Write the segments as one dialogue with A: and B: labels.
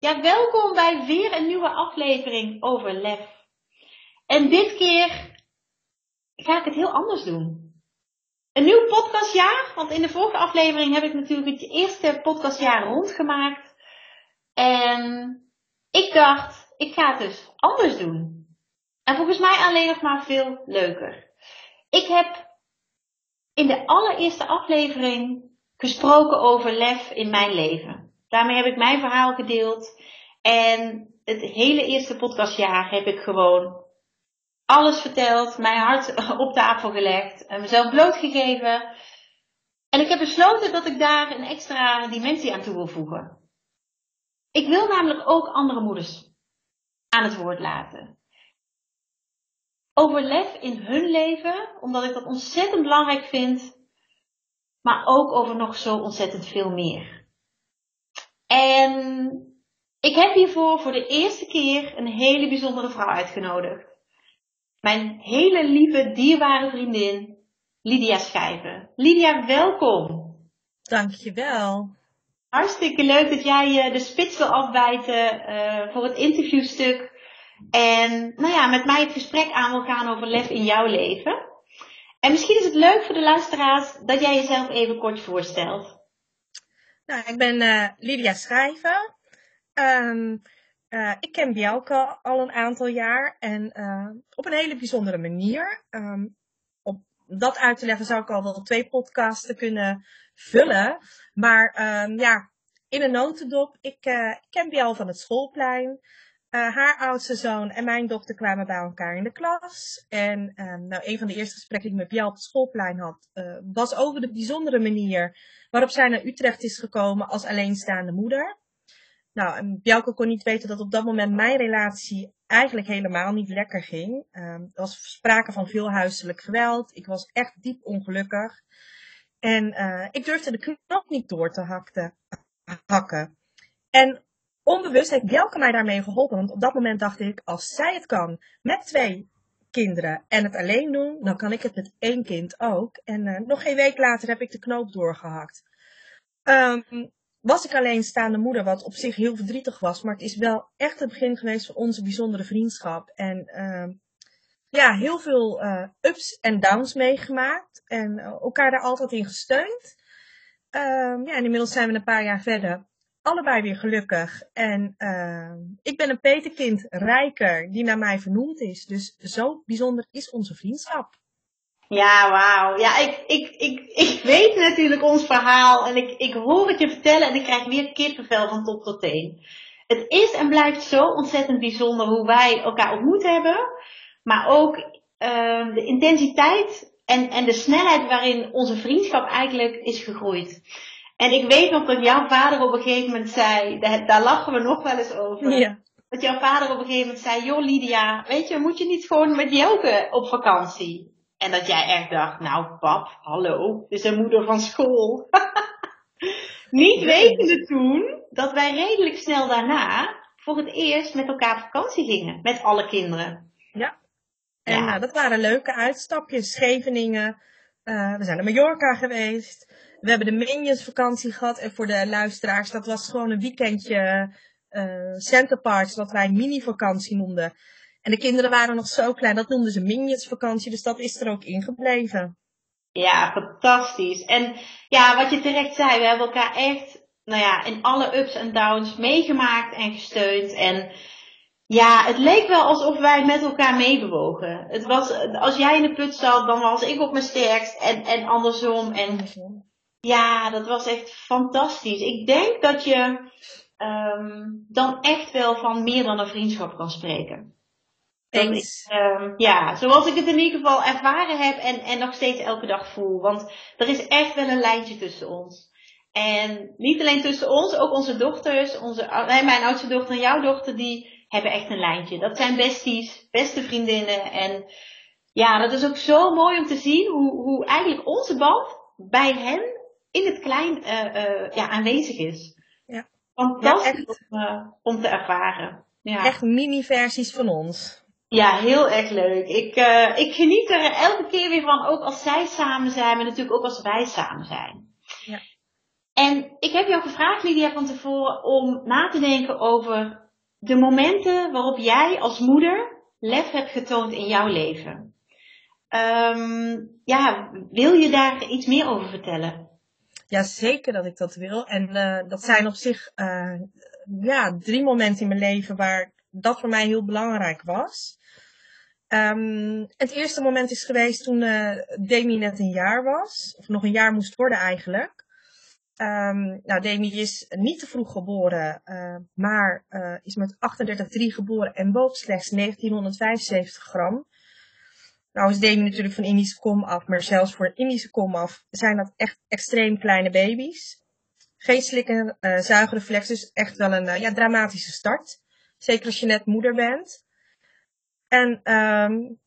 A: Ja, welkom bij weer een nieuwe aflevering over lef. En dit keer ga ik het heel anders doen. Een nieuw podcastjaar, want in de vorige aflevering heb ik natuurlijk het eerste podcastjaar rondgemaakt. En ik dacht, ik ga het dus anders doen. En volgens mij alleen nog maar veel leuker. Ik heb in de allereerste aflevering gesproken over lef in mijn leven. Daarmee heb ik mijn verhaal gedeeld. En het hele eerste podcastjaar heb ik gewoon alles verteld, mijn hart op tafel gelegd en mezelf blootgegeven. En ik heb besloten dat ik daar een extra dimensie aan toe wil voegen. Ik wil namelijk ook andere moeders aan het woord laten. Over lef in hun leven, omdat ik dat ontzettend belangrijk vind, maar ook over nog zo ontzettend veel meer. En ik heb hiervoor voor de eerste keer een hele bijzondere vrouw uitgenodigd. Mijn hele lieve, dierbare vriendin, Lydia Schijven. Lydia, welkom.
B: Dankjewel.
A: Hartstikke leuk dat jij uh, de spits wil afbijten uh, voor het interviewstuk. En nou ja, met mij het gesprek aan wil gaan over lef in jouw leven. En misschien is het leuk voor de luisteraars dat jij jezelf even kort voorstelt.
B: Nou, ik ben uh, Lydia Schrijven. Um, uh, ik ken Bjelke al een aantal jaar en uh, op een hele bijzondere manier. Um, om dat uit te leggen zou ik al wel twee podcasten kunnen vullen. Maar um, ja, in een notendop, ik, ken Bjel van het schoolplein. Haar oudste zoon en mijn dochter kwamen bij elkaar in de klas. En nou, een van de eerste gesprekken die ik met Bjel op het schoolplein had, was over de bijzondere manier waarop zij naar Utrecht is gekomen als alleenstaande moeder. Nou, en Bjelke kon niet weten dat op dat moment mijn relatie eigenlijk helemaal niet lekker ging. Um, er was sprake van veel huiselijk geweld. Ik was echt diep ongelukkig. En uh, ik durfde de knop niet door te hakken. En onbewust heeft Bjelke mij daarmee geholpen. Want op dat moment dacht ik, als zij het kan met twee kinderen en het alleen doen, dan kan ik het met één kind ook. En uh, nog geen week later heb ik de knoop doorgehakt. Um, was ik alleenstaande moeder, wat op zich heel verdrietig was, maar het is wel echt het begin geweest van onze bijzondere vriendschap. En uh, ja, heel veel uh, ups en downs meegemaakt en uh, elkaar daar altijd in gesteund. Um, ja, inmiddels zijn we een paar jaar verder allebei weer gelukkig. En uh, ik ben een peterkind, rijker, die naar mij vernoemd is. Dus zo bijzonder is onze vriendschap.
A: Ja, wauw. Ja, ik, ik, ik, ik weet natuurlijk ons verhaal en ik, ik hoor het je vertellen en ik krijg weer kippenvel van top tot teen. Het is en blijft zo ontzettend bijzonder hoe wij elkaar ontmoet hebben, maar ook uh, de intensiteit en, en de snelheid waarin onze vriendschap eigenlijk is gegroeid. En ik weet nog dat jouw vader op een gegeven moment zei, daar, daar lachen we nog wel eens over. Ja. Dat jouw vader op een gegeven moment zei, joh Lydia, weet je, moet je niet gewoon met Jelke op vakantie? En dat jij echt dacht, nou pap, hallo, dit is een moeder van school. niet wetende toen dat wij redelijk snel daarna voor het eerst met elkaar op vakantie gingen. Met alle kinderen.
B: Ja. En ja. Nou, dat waren leuke uitstapjes. Scheveningen. Uh, we zijn naar Mallorca geweest. We hebben de Minions vakantie gehad. En voor de luisteraars, dat was gewoon een weekendje uh, wat wij mini-vakantie noemden. En de kinderen waren nog zo klein, dat noemden ze Minions vakantie. Dus dat is er ook ingebleven.
A: Ja, fantastisch. En ja, wat je terecht zei, we hebben elkaar echt, nou ja, in alle ups en downs meegemaakt en gesteund. En ja, het leek wel alsof wij met elkaar meebewogen. Het was, als jij in de put zat, dan was ik op mijn sterkst en, en andersom. En ja, dat was echt fantastisch. Ik denk dat je um, dan echt wel van meer dan een vriendschap kan spreken. Is, um, ja, zoals ik het in ieder geval ervaren heb en, en nog steeds elke dag voel. Want er is echt wel een lijntje tussen ons. En niet alleen tussen ons, ook onze dochters, onze, mijn oudste dochter en jouw dochter, die hebben echt een lijntje. Dat zijn besties, beste vriendinnen. En ja, dat is ook zo mooi om te zien hoe, hoe eigenlijk onze band bij hen in het klein uh, uh, ja, aanwezig is.
B: Ja.
A: Fantastisch om, uh, om te ervaren. Ja.
B: Echt mini-versies van ons.
A: Ja, heel erg leuk. Ik, ik geniet er elke keer weer van, ook als zij samen zijn, maar natuurlijk ook als wij samen zijn.
B: Ja.
A: En ik heb jou gevraagd, Lydia, van tevoren om na te denken over de momenten waarop jij als moeder lef hebt getoond in jouw leven. Um, ja, wil je daar iets meer over vertellen?
B: Ja, zeker dat ik dat wil. En uh, dat zijn op zich uh, ja, drie momenten in mijn leven waar dat voor mij heel belangrijk was. Um, het eerste moment is geweest toen uh, Demi net een jaar was. Of nog een jaar moest worden eigenlijk. Um, nou, Demi is niet te vroeg geboren, maar is met 38,3 geboren en woog slechts 1975 gram. Nou is Demi natuurlijk van Indische kom af, maar zelfs voor een Indische kom af zijn dat echt extreem kleine baby's. Geen slikken, uh, zuigreflex, dus echt wel een ja, dramatische start. Zeker als je net moeder bent. En um,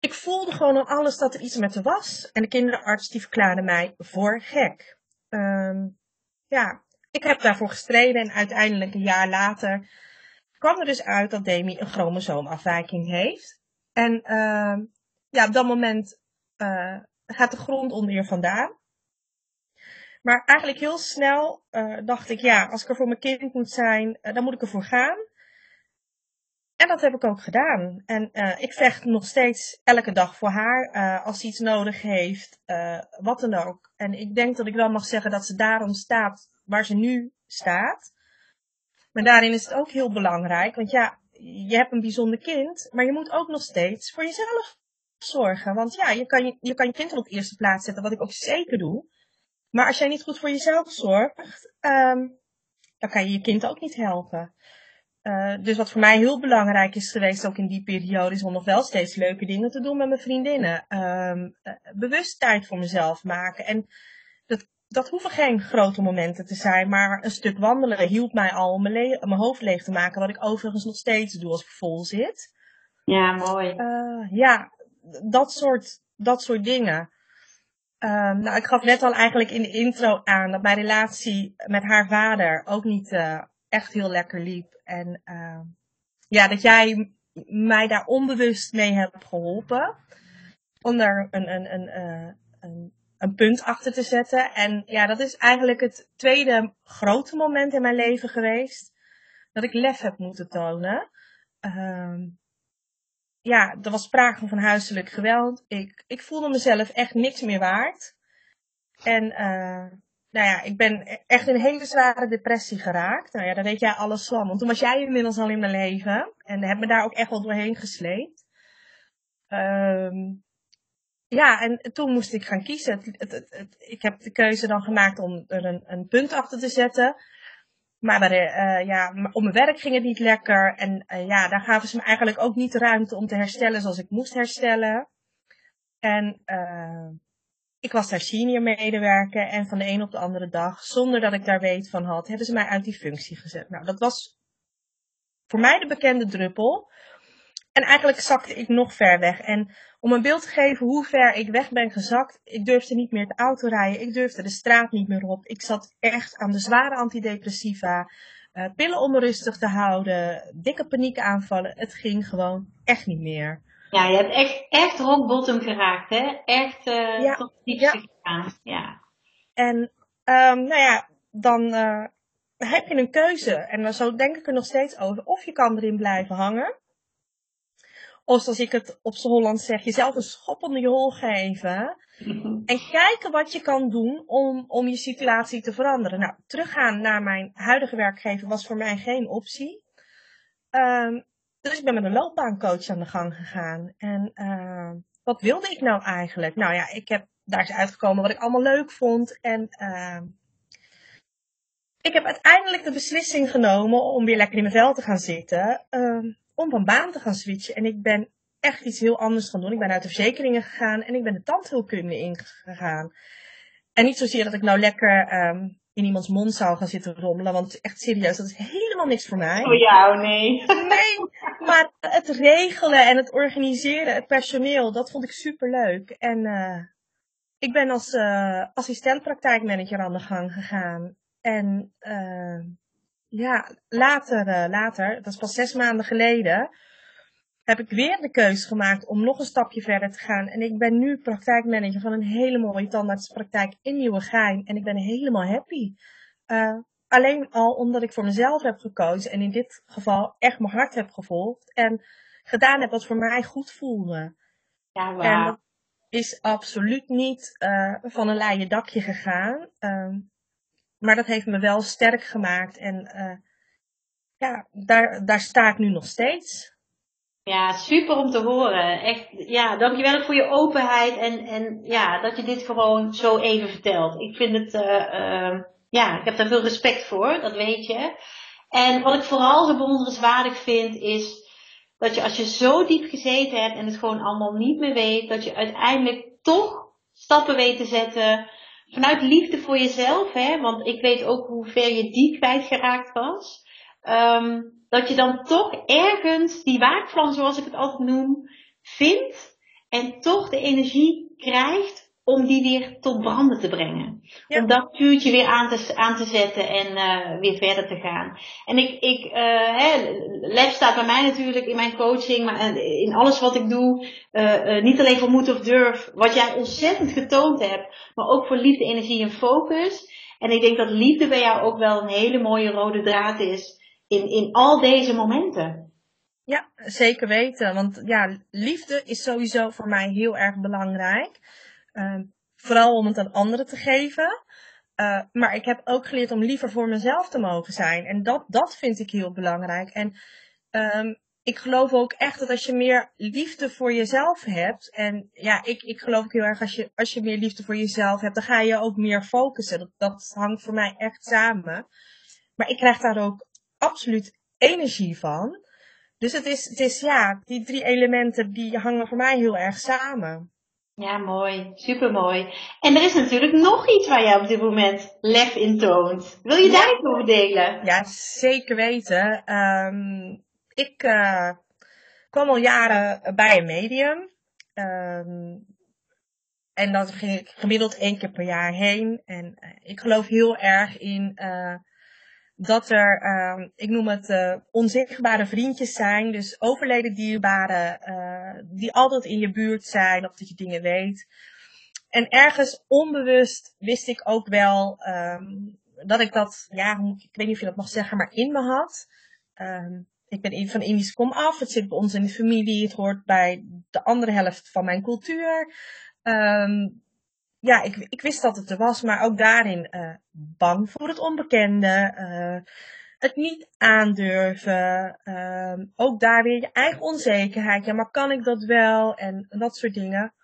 B: ik voelde gewoon aan alles dat er iets met haar was. En de kinderarts die verklaarde mij voor gek. Um, ja, ik heb daarvoor gestreden en uiteindelijk een jaar later kwam er dus uit dat Demi een chromosoomafwijking heeft. En uh, ja, op dat moment uh, gaat de grond onder je vandaan. Maar eigenlijk heel snel uh, dacht ik, ja, als ik er voor mijn kind moet zijn, dan moet ik ervoor gaan. En dat heb ik ook gedaan. En ik vecht nog steeds elke dag voor haar. Als ze iets nodig heeft, wat dan ook. En ik denk dat ik wel mag zeggen dat ze daarom staat waar ze nu staat. Maar daarin is het ook heel belangrijk. Want ja, je hebt een bijzonder kind. Maar je moet ook nog steeds voor jezelf zorgen. Want ja, je kan je, je, kan je kind op de eerste plaats zetten. Wat ik ook zeker doe. Maar als jij niet goed voor jezelf zorgt, um, dan kan je je kind ook niet helpen. Uh, dus wat voor mij heel belangrijk is geweest, ook in die periode, is om nog wel steeds leuke dingen te doen met mijn vriendinnen. Um, uh, bewust tijd voor mezelf maken. En dat, dat hoeven geen grote momenten te zijn, maar een stuk wandelen hielp mij al om mijn, mijn hoofd leeg te maken, wat ik overigens nog steeds doe als ik vol zit.
A: Ja, mooi.
B: Uh, ja, dat soort, dat soort dingen. Um, nou, ik gaf net al eigenlijk in de intro aan dat mijn relatie met haar vader ook niet echt heel lekker liep. En uh, ja, dat jij mij daar onbewust mee hebt geholpen. Om daar een, een, een, uh, een, een punt achter te zetten. En ja, dat is eigenlijk het tweede grote moment in mijn leven geweest. Dat ik lef heb moeten tonen. Uh, ja, er was sprake van huiselijk geweld. Ik, ik voelde mezelf echt niks meer waard. En uh, nou ja, ik ben echt in een hele zware depressie geraakt. Nou ja, daar weet jij alles van. Want toen was jij inmiddels al in mijn leven. En heb me daar ook echt wel doorheen gesleept. Um, ja, en toen moest ik gaan kiezen. Het, het, ik heb de keuze dan gemaakt om er een, een punt achter te zetten. Maar de, uh, ja, op mijn werk ging het niet lekker. En uh, ja, daar gaven ze me eigenlijk ook niet de ruimte om te herstellen zoals ik moest herstellen. En ik was daar senior medewerker en van de een op de andere dag, zonder dat ik daar weet van had, hebben ze mij uit die functie gezet. Nou, dat was voor mij de bekende druppel. En eigenlijk zakte ik nog ver weg. En om een beeld te geven hoe ver ik weg ben gezakt, ik durfde niet meer de auto rijden, ik durfde de straat niet meer op. Ik zat echt aan de zware antidepressiva, uh, pillen om me rustig te houden, dikke paniekaanvallen. Het ging gewoon echt niet meer.
A: Ja, je hebt echt, echt rock bottom geraakt, hè? Echt uh, ja. tot diepste ja. gegaan. Ja.
B: En um, nou ja, dan uh, heb je een keuze. En zo denk ik er nog steeds over. Of je kan erin blijven hangen. Of zoals ik het op z'n Holland zeg, jezelf een schop onder je hol geven. En kijken wat je kan doen om, om je situatie te veranderen. Nou, teruggaan naar mijn huidige werkgever was voor mij geen optie. Um, dus ik ben met een loopbaancoach aan de gang gegaan. En uh, wat wilde ik nou eigenlijk? Nou ja, ik heb daar is uitgekomen wat ik allemaal leuk vond. En uh, ik heb uiteindelijk de beslissing genomen om weer lekker in mijn vel te gaan zitten. Uh, om van baan te gaan switchen. En ik ben echt iets heel anders gaan doen. Ik ben uit de verzekeringen gegaan en ik ben de tandheelkunde ingegaan. En niet zozeer dat ik nou lekker um, in iemands mond zou gaan zitten rommelen. Want echt serieus, dat is helemaal niks voor mij.
A: Voor jou, nee.
B: Nee, maar het regelen en het organiseren, het personeel, dat vond ik super leuk. En uh, ik ben als uh, assistent praktijkmanager aan de gang gegaan. En uh, ja, later, later, dat is pas zes maanden geleden, heb ik weer de keuze gemaakt om nog een stapje verder te gaan. En ik ben nu praktijkmanager van een hele mooie tandartspraktijk in Nieuwegein. En ik ben helemaal happy. Uh, alleen al omdat ik voor mezelf heb gekozen en in dit geval echt mijn hart heb gevolgd. En gedaan heb wat voor mij goed voelde.
A: Ja, waar.
B: En dat is absoluut niet uh, van een leien dakje gegaan. Uh, maar dat heeft me wel sterk gemaakt. En uh, ja, daar, daar sta ik nu nog steeds.
A: Ja, super om te horen. Echt, ja, dankjewel voor je openheid en, en ja, dat je dit gewoon zo even vertelt. Ik vind het, uh, uh, ja, ik heb daar veel respect voor, dat weet je. En wat ik vooral zo bewonderenswaardig vind, is dat je als je zo diep gezeten hebt en het gewoon allemaal niet meer weet, dat je uiteindelijk toch stappen weet te zetten vanuit liefde voor jezelf, hè. Want ik weet ook hoe ver je die kwijtgeraakt was. Um, dat je dan toch ergens die waakvlam, zoals ik het altijd noem, vindt en toch de energie krijgt om die weer tot branden te brengen. Ja. Om dat vuurtje weer aan te, aan te zetten en uh, weer verder te gaan. En ik, ik uh, hè, lef staat bij mij natuurlijk in mijn coaching, maar in alles wat ik doe. Uh, niet alleen voor moed of durf, wat jij ontzettend getoond hebt, maar ook voor liefde, energie en focus. En ik denk dat liefde bij jou ook wel een hele mooie rode draad is in, in al deze momenten.
B: Ja, zeker weten. Want ja, liefde is sowieso voor mij heel erg belangrijk. Uh, vooral om het aan anderen te geven. Uh, maar ik heb ook geleerd om liever voor mezelf te mogen zijn. En dat, dat vind ik heel belangrijk. En um, ik geloof ook echt dat als je meer liefde voor jezelf hebt. En ja, ik, ik geloof ook heel erg als je, als je meer liefde voor jezelf hebt, dan ga je ook meer focussen. Dat, dat hangt voor mij echt samen. Maar ik krijg daar ook absoluut energie van. Dus het is, het is ja, die drie elementen die hangen voor mij heel erg samen.
A: Ja, mooi. Supermooi. En er is natuurlijk nog iets waar jij op dit moment lef in toont. Wil je daar iets over delen?
B: Ja, zeker weten. Um, ik uh, kwam al jaren bij een medium. Um, en dat ging ik gemiddeld één keer per jaar heen. En uh, ik geloof heel erg in uh, dat er, uh, ik noem het, uh, onzichtbare vriendjes zijn. Dus overleden dierbaren uh, die altijd in je buurt zijn of dat je dingen weet. En ergens onbewust wist ik ook wel um, dat ik dat, ja, ik weet niet of je dat mag zeggen, maar in me had. Um, ik ben van Indisch kom af, het zit bij ons in de familie, het hoort bij de andere helft van mijn cultuur. Ja, ik, ik wist dat het er was, maar ook daarin uh, bang voor het onbekende. Uh, het niet aandurven. Uh, ook daar weer je eigen onzekerheid. Ja, maar kan ik dat wel? En dat soort dingen.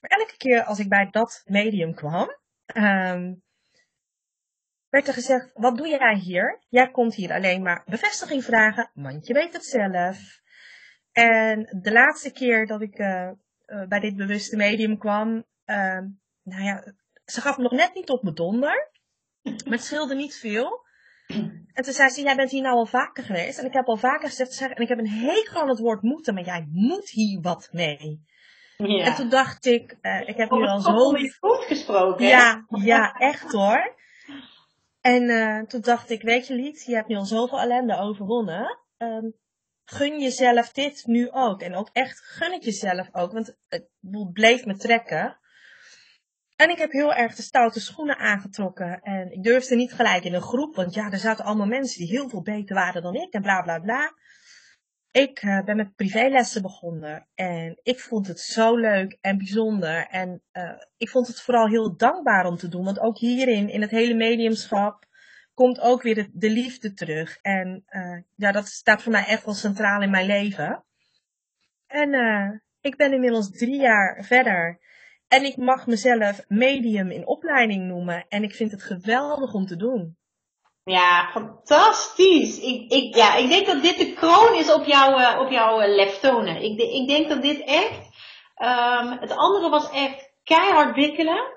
B: Maar elke keer als ik bij dat medium kwam, um, werd er gezegd: Wat doe jij hier? Jij komt hier alleen maar bevestiging vragen, want je weet het zelf. En de laatste keer dat ik uh, bij dit bewuste medium kwam, nou ja, ze gaf me nog net niet op mijn donder. Maar het scheelde niet veel. En toen zei ze, jij bent hier nou al vaker geweest. En ik heb al vaker gezegd, en ik heb een hekel aan het woord moeten, maar jij moet hier wat mee. Ja. En toen dacht ik, uh, ik heb nu al zo...
A: goed gesproken.
B: Ja, ja, echt hoor. En uh, toen dacht ik, weet je Liet, je hebt nu al zoveel ellende overwonnen. Um, gun jezelf dit nu ook. En ook echt gun het jezelf ook. Want het bleef me trekken. En ik heb heel erg de stoute schoenen aangetrokken. En ik durfde niet gelijk in een groep, want ja, er zaten allemaal mensen die heel veel beter waren dan ik en bla bla bla. Ik uh, ben met privélessen begonnen en ik vond het zo leuk en bijzonder. En uh, ik vond het vooral heel dankbaar om te doen, want ook hierin, in het hele mediumschap, komt ook weer de, de liefde terug. En uh, ja, dat staat voor mij echt wel centraal in mijn leven. En ik ben inmiddels drie jaar verder. En ik mag mezelf medium in opleiding noemen. En ik vind het geweldig om te doen.
A: Ja, fantastisch. Ik, ik, ja, ik denk dat dit de kroon is op jouw, uh, op jouw uh, leftonen. Ik, ik denk dat dit echt... Um, het andere was echt keihard wikkelen.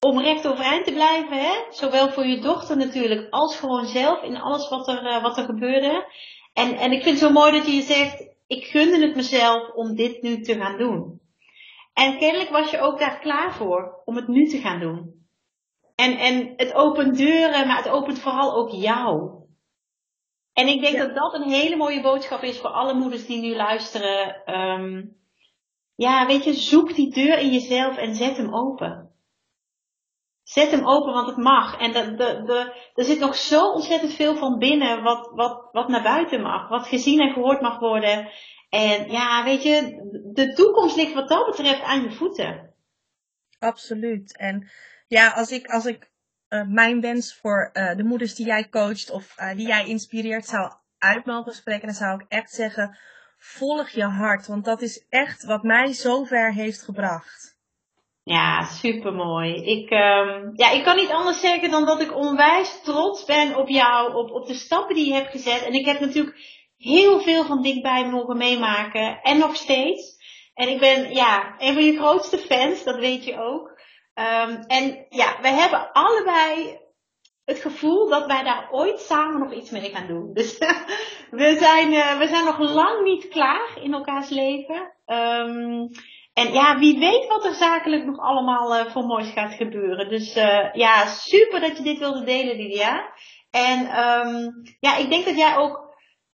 A: om recht overeind te blijven. Hè? Zowel voor je dochter natuurlijk als gewoon zelf in alles wat er, uh, wat er gebeurde. En, en ik vind het zo mooi dat je zegt, ik gunde het mezelf om dit nu te gaan doen. En kennelijk was je ook daar klaar voor om het nu te gaan doen. En, en het opent deuren, maar het opent vooral ook jou. En ik denk dat dat een hele mooie boodschap is voor alle moeders die nu luisteren. Um, ja, weet je, zoek die deur in jezelf en zet hem open. Zet hem open, want het mag. En de, de, de, er zit nog zo ontzettend veel van binnen wat, wat, wat naar buiten mag. Wat gezien en gehoord mag worden. En ja, weet je, de toekomst ligt wat dat betreft aan je voeten.
B: Absoluut. En ja, als ik, als ik uh, mijn wens voor uh, de moeders die jij coacht of uh, die jij inspireert zou uit mogen spreken, dan zou ik echt zeggen, volg je hart. Want dat is echt wat mij zover heeft gebracht.
A: Ja, supermooi. Ik, um, ja, ik kan niet anders zeggen dan dat ik onwijs trots ben op jou, op, op de stappen die je hebt gezet. En ik heb natuurlijk heel veel van dichtbij mogen meemaken. En nog steeds. En ik ben ja, een van je grootste fans, dat weet je ook. Um, en ja, wij hebben allebei het gevoel dat wij daar ooit samen nog iets mee gaan doen. Dus we, zijn, uh, we zijn nog lang niet klaar in elkaars leven. Um, en ja, wie weet wat er zakelijk nog allemaal uh, voor moois gaat gebeuren. Dus uh, ja, super dat je dit wilde delen, Lydia. En um, ja, ik denk dat jij ook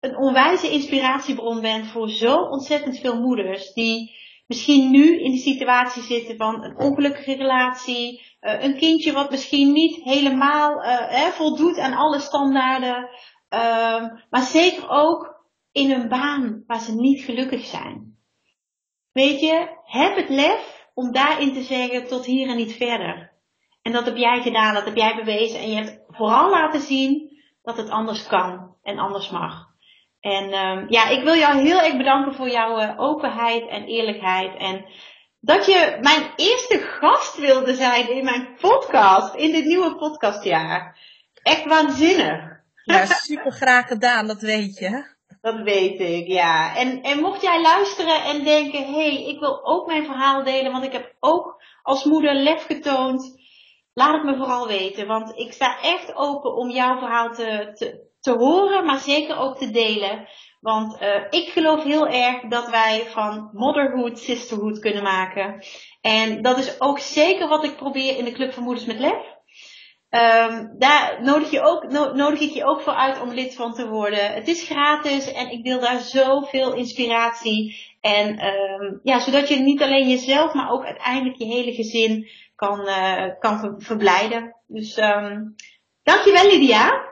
A: een onwijze inspiratiebron bent voor zo ontzettend veel moeders die misschien nu in die situatie zitten van een ongelukkige relatie, uh, een kindje wat misschien niet helemaal uh, voldoet aan alle standaarden, uh, maar zeker ook in een baan waar ze niet gelukkig zijn. Weet je, heb het lef om daarin te zeggen tot hier en niet verder. En dat heb jij gedaan, dat heb jij bewezen en je hebt vooral laten zien dat het anders kan en anders mag. En um, ja, ik wil jou heel erg bedanken voor jouw uh, openheid en eerlijkheid. En dat je mijn eerste gast wilde zijn in mijn podcast, in dit nieuwe podcastjaar. Echt waanzinnig.
B: Ja, super graag gedaan, dat weet je.
A: Dat weet ik, ja. En, en mocht jij luisteren en denken, hé, hey, ik wil ook mijn verhaal delen, want ik heb ook als moeder lef getoond. Laat het me vooral weten, want ik sta echt open om jouw verhaal te, te, te horen, maar zeker ook te delen. Want uh, ik geloof heel erg dat wij van motherhood sisterhood kunnen maken. En dat is ook zeker wat ik probeer in de Club van Moeders met Lef. Um, daar nodig, je ook, no, nodig ik je ook voor uit om lid van te worden. Het is gratis en ik deel daar zoveel inspiratie. En um, ja, zodat je niet alleen jezelf, maar ook uiteindelijk je hele gezin kan, uh, kan ver, verblijden. Dus um, dankjewel Lydia.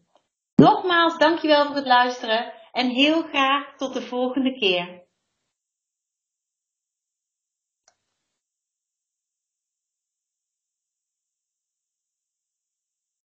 A: Nogmaals dankjewel voor het luisteren en heel graag tot de volgende keer.